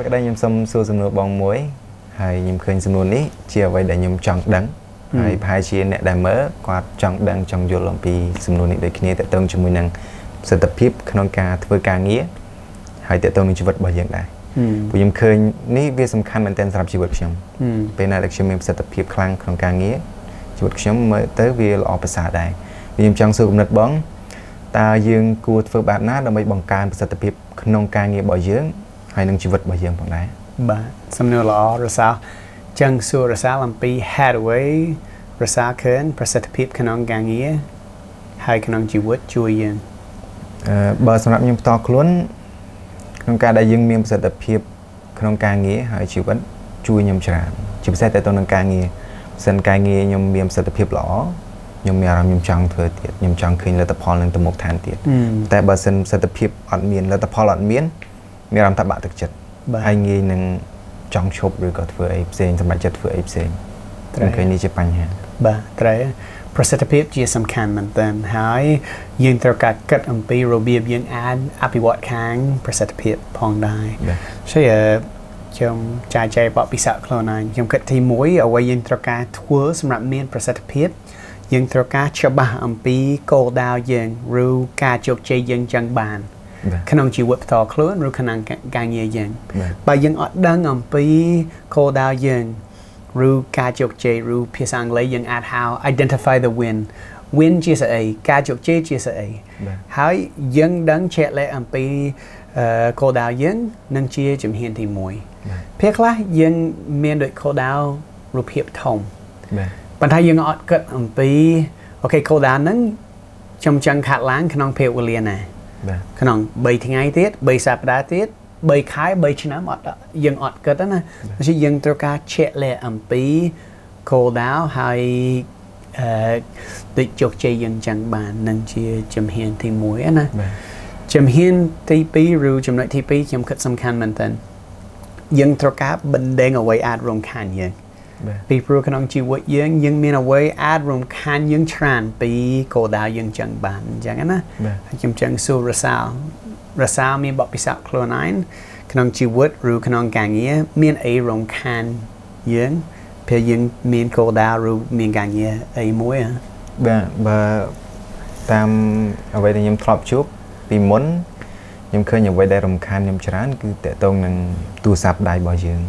ពេលក្តីខ្ញុំសូមសួរសំណួរបងមួយហើយខ្ញុំឃើញសំណួរនេះជាអ្វីដែលខ្ញុំចង់ដឹងហើយប្រហែលជាអ្នកដែលមើលគាត់ចង់ដឹងចង់យល់អំពីសំណួរនេះដូចគ្នាតើតើជាមួយនឹងប្រសិទ្ធភាពក្នុងការធ្វើការងារហើយតើតើនឹងជីវិតរបស់យើងដែរព្រោះខ្ញុំឃើញនេះវាសំខាន់មែនទែនសម្រាប់ជីវិតខ្ញុំពេលណាដែលខ្ញុំមានប្រសិទ្ធភាពខ្លាំងក្នុងការងារជីវិតខ្ញុំមើលទៅវាល្អប្រសើរដែរខ្ញុំចង់សួរគំនិតបងតើយើងគួរធ្វើបែបណាដើម្បីបង្កើនប្រសិទ្ធភាពក្នុងការងាររបស់យើង ហើយនឹងជីវិតរបស់យើងផងដែរបាទសំណួរល្អរសាចឹងសួររសាអំពី headway រសាឃើញប្រសិទ្ធភាពក្នុងការងារហើយក្នុងជីវិតជួយយើងអឺបើសម្រាប់ខ្ញុំផ្ទាល់ខ្លួនក្នុងការដែលយើងមានប្រសិទ្ធភាពក្នុងការងារហើយជីវិតជួយខ្ញុំច្រើនជាពិសេសទៅទៅនឹងការងារសិនការងារខ្ញុំមានប្រសិទ្ធភាពល្អខ្ញុំមានអារម្មណ៍ខ្ញុំចង់ធ្វើទៀតខ្ញុំចង់ឃើញលទ្ធផលនឹងទៅមុខឋានទៀតតែបើសិនប្រសិទ្ធភាពអត់មានលទ្ធផលអត់មាន មានអារម្មណ៍ថាបាក់ទឹកចិត្តហើយងាយនឹងចង់ឈប់ឬក៏ធ្វើអីផ្សេងសម្រាប់ចិត្តធ្វើអីផ្សេងត្រូវឃើញនេះជាបញ្ហាបាទត្រូវប្រសិទ្ធភាពជាសំខាន់មែនទែនហើយយើងត្រូវការគិតអំពីរបៀបយើងអាចអភិវឌ្ឍខាងប្រសិទ្ធភាពផងដែរဆိုខ្ញុំចាយចែកបបពិសោធន៍ខ្លួនឯងខ្ញុំគិតទី1អ្វីយើងត្រូវការធ្វើសម្រាប់មានប្រសិទ្ធភាពយើងត្រូវការច្បាស់អំពីគោលដៅយើងឬការជោគជ័យយើងចង់បាន ក្នុងជីវិតផ្ទាល់ខ្លួនឬក្នុងការងារយើងបើយើងអត់ដឹងអំពីគោលដៅយើងឬការជោគជ័យឬភាសាអង់គ្លេសយើងអាចហៅ identify the win win ជាស្អីការជោគជ័យជាស្អីហើយយើងដឹងជាក់លាក់អំពីគោលដៅយើងនឹងជាជំហានទី1ពេលខ្លះយើងមានដូចគោលដៅរូបភាពធំប៉ុន្តែយើងអត់គិតអំពីអូខេគោលដៅហ្នឹងខ្ញុំចង់ខាត់ឡើងក្នុងពេលវេលាណា ក្នុង3ថ្ងៃទៀត3សប្តាហ៍ទៀត3ខែ3ឆ្នាំអត់យើងអត់គិតណាដូច្នេះយើងត្រូវការជាក់លាក់អំពីគោលដៅហើយអឺដូចជោគជ័យយើងចង់បាននឹងជាជំហានទី1ណាជំហានទី2ឬចំណុចទី2ខ្ញុំគិតសំខាន់មែនទែនយើងត្រូវការបណ្ដេញអ្វីអាចរំខានយើង ពីព្រោះក្នុងជីវិតយើងយើងមានអ្វីអាចរំខានយើងច្រើនពីគោលដៅយើងចង់បានអញ្ចឹងណាខ្ញុំចង់សួររសាលរសាលមានបទពិសោធន៍ខ្លួនឯងក្នុងជីវិតឬក្នុងការងារមានអីរំខានយើងពេលយើងមានគោលដៅឬមានការងារអីមួយបាទបើតាមអ្វីដែលខ្ញុំធ្លាប់ជួបពីមុនខ្ញុំឃើញអ្វីដែលរំខានខ្ញុំច្រើនគឺតកតងនឹងទូរស័ព្ទដៃរបស់យើង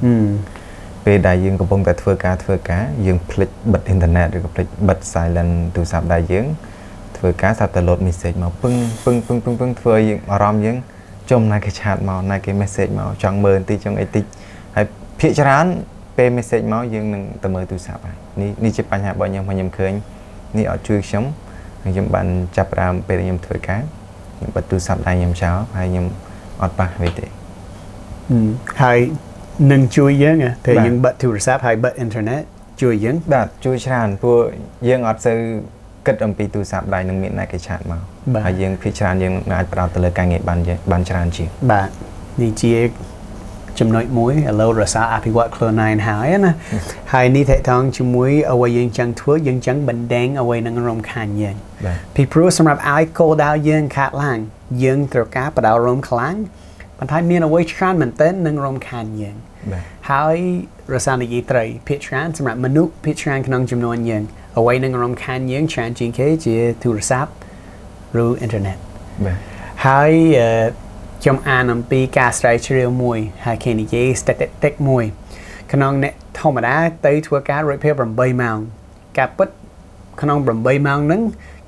ពេលដែលយើងកំពុងតែធ្វើការធ្វើការយើងភ្លេចបិទអ៊ីនធឺណិតឬក៏ភ្លេចបិទ silent ទូរស័ព្ទដៃយើងធ្វើការសាប់តែ load message មកពឹងពឹងពឹងពឹងពឹងធ្វើឲ្យយើងអារម្មណ៍យើងចុំណាគេឆាតមកណាគេ message មកចង់មើលបន្តិចចង់អីតិចហើយភាកច្រើនពេល message មកយើងនឹងទៅមើលទូរស័ព្ទហើយនេះនេះជាបញ្ហារបស់ខ្ញុំខ្ញុំឃើញនេះអត់ជួយខ្ញុំហើយខ្ញុំបានចាប់ផ្ដើមពេលខ្ញុំធ្វើការខ្ញុំបិទទូរស័ព្ទដៃខ្ញុំចោលហើយខ្ញុំអត់ប៉ះវាទេហើយ នឹងជួយយើងពេលយើងបិទទូរស័ព្ទហើយបិទអ៊ីនធឺណិតជួយយើងបាទជួយច្រើនព្រោះយើងអត់សូវគិតអំពីទូរស័ព្ទដៃនឹងមានអ្នកគេឆាតមកហើយយើងភាគច្រើនយើងអាចផ្ដោតទៅលើការងារបានបានច្រើនជាងបាទនេះជាចំណុចមួយឥឡូវរសាអភិវឌ្ឍខ្លួនឯងហើយណាហើយនេះតេតងជាមួយអ្វីយើងចង់ធ្វើយើងចង់បណ្ដេញអ្វីនឹងរំខានយើងពីព្រោះសម្រាប់ឲ្យគោលដៅយើងខាត់ឡើងយើងត្រូវការបដោរំខ្លាំង ប៉ុន្តែមានអ្វីច្រើនមែនទែននឹងរំខានយើងហើយរសានិយាយត្រីភាគច្រើនសម្រាប់មនុស្សភាគច្រើនក្នុងចំនួនយើងអ្វីនឹងរំខានយើងច្រើនជាងគេជាទូរស័ព្ទឬអ៊ីនធឺណិតហើយខ្ញុំអានអំពីការស្រាវជ្រាវមួយហើយគេនិយាយ statistic មួយក្នុងអ្នកធម្មតាទៅធ្វើការរួចភាព8ម៉ោងការពិតក្នុង8ម៉ោងហ្នឹង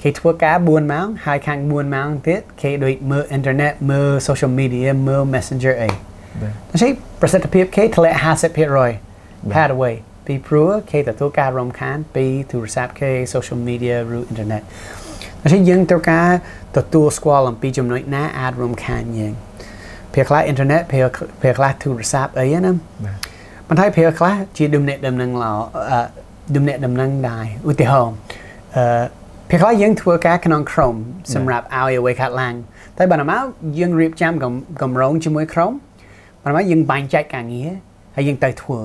គេធ្វើការ4ម៉ោងហើយខាង4ម៉ោងទៀតគេដូចមើលអ៊ីនធឺណិតមើល social media មើល messenger អីដូច្នេះប្រសិទ្ធភាពគេធ្លាក់50% path away ពីព្រោះគេទទួលការរំខានពីទូរស័ព្ទគេ social media ឬ internet ដូច្នេះយើងត្រូវការទទួលស្គាល់អំពីចំណុចណាអាចរំខានយើងពេលខ្លះ internet ពេលពេលខ្លះទូរស័ព្ទអីណាប៉ុន្តែពេលខ្លះជាដំណេកដំណឹងឡដំណេកដំណឹងដែរឧទាហរណ៍អឺ ពេលខ្លះយើងធ្វើការក្នុង Chrome សម្រាប់ឲ្យអ្វីខាត់ឡើងតែបើមកយើងរៀបចំកម្រងជាមួយ Chrome បើមកយើងបែងចែកការងារហើយយើងទៅធ្វើ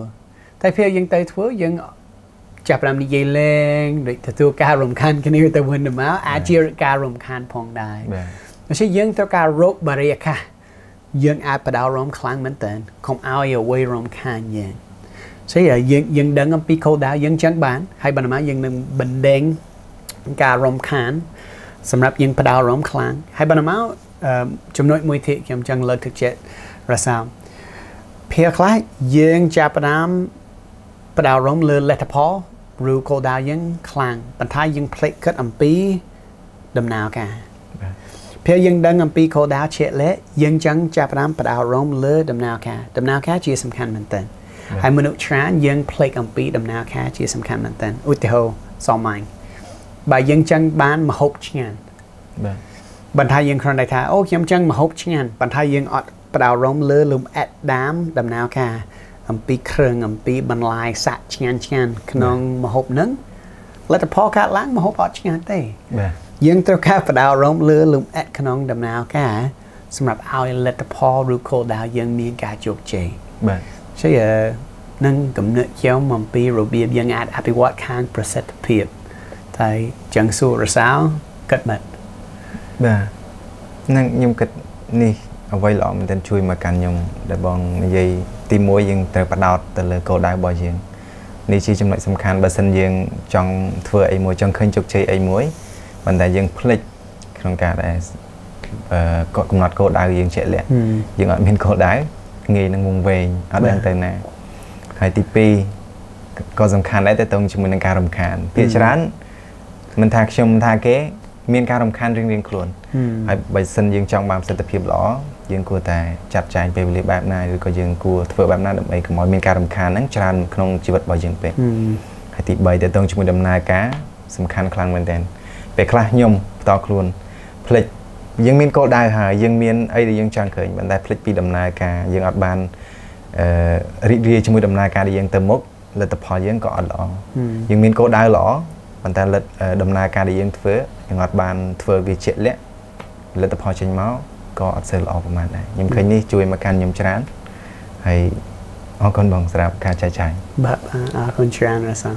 តែពេលយើងទៅធ្វើយើងចាប់ផ្ដើមនិយាយលេងដូចទទួលការរំខានគ្នាទៅវិញទៅមកអាចជាការរំខានផងដែរដូច្នេះយើងត្រូវការរកបរិយាកាសយើងអាចបដោរមខ្លាំងមែនតើកុំឲ្យអ្វីរំខានយើងស្អីយើងយើងដឹងអំពីគោលដៅយើងចឹងបានហើយបណ្ណាយើងនឹងបណ្ដេញ ការរំខានសម្រាប់យើងបដោរមខ្លាំងហើយបណ្ណាចំណុចមួយទៀតខ្ញុំចង់លើកទឹកចិត្តរសាភាខ្លះយើងចាប់ផ្ដើមបដោរមលើលទ្ធផលឬគោលដៅយើងខ្លាំងប៉ុន្តែយើងភ្លេចគិតអំពីដំណើរការពេលយើងដឹងអំពីគោលដៅជាក់លាក់យើងចឹងចាប់ផ្ដើមបដោរមលើដំណើរការដំណើរការជាសំខាន់មែនទែនហើយមនុស្សច្រើនយើងភ្លេចអំពីដំណើរការជាសំខាន់មែនទែនឧទាហរណ៍សមមាញ់ បើយើងចឹងបានមហូបឆ្ងាញ់បាទបន្ថែមយើងគ្រាន់តែថាអូខ្ញុំចឹងមហូបឆ្ងាញ់បន្ថែមយើងអត់បដោរមលើលំអិតដាមដំណើរការអំពីគ្រឿងអំពីបន្លាយសាក់ឆ្ងាញ់ឆ្ងាញ់ក្នុងមហូបហ្នឹងលទ្ធផលកាត់ឡើងមហូបអត់ឆ្ងាញ់ទេបាទយើងត្រូវការបដោរមលើលំអិតក្នុងដំណើរការសម្រាប់ឲ្យលទ្ធផលឬគោលដៅយើងមានការជោគជ័យបាទជានឹងកំណត់ខ្ញុំអំពីរបៀបយើងអាចអភិវឌ្ឍខាងប្រសិទ្ធភាព តែចឹងសួររសើគិតមកបាទនឹងខ្ញុំគិតនេះអ្វីល្អមែនទែនជួយមកកាន់ខ្ញុំដែលបងនិយាយទី1យើងត្រូវបដោតទៅលើគោលដៅរបស់យើងនេះជាចំណុចសំខាន់បើសិនយើងចង់ធ្វើអីមួយចង់ឃើញជោគជ័យអីមួយប៉ុន្តែយើងភ្លេចក្នុងការដែលអឺកំណត់គោលដៅយើងជាក់លាក់យើងអត់មានគោលដៅងាយនឹងងងវែងអត់ដឹងទៅណាហើយទី2ក៏សំខាន់ដែរទៅតងជាមួយនឹងការរំខានភាគច្រើន មិនថាខ្ញុំមិនថាគេ មានការរំខានរៀងៗខ្លួនហើយបើសិនយើងចង់បានប្រសិទ្ធភាពល្អយើងគួរតែចាត់ចែងពេលវេលាបែបណាឬក៏យើងគួរធ្វើបែបណាដើម្បីកុំឲ្យមានការរំខានហ្នឹងច្រើនក្នុងជីវិតរបស់យើងពេកហើយទី3តទៅជាមួយដំណើរការសំខាន់ខ្លាំងមែនទែនពេលខ្លះខ្ញុំបន្តខ្លួនផ្លិចយើងមានគោលដៅហើយយើងមានអីដែលយើងចង់ឃើញប៉ុន្តែផ្លិចពីដំណើរការយើងអត់បានអឺរីករាយជាមួយដំណើរការដែលយើងទៅមុខលទ្ធផលយើងក៏អត់ល្អយើងមានគោលដៅល្អ ប៉ុន្តែលទ្ធដំណើរការដែលយើងធ្វើយើងអត់បានធ្វើវាជាក់លាក់លទ្ធផលចេញមកក៏អត់សូវល្អប្រហែលដែរខ្ញុំឃើញនេះជួយមកកាន់ខ្ញុំច្រើនហើយអរគុណបងសម្រាប់ការចែកចាយបាទអរគុណច្រើនណាស់សា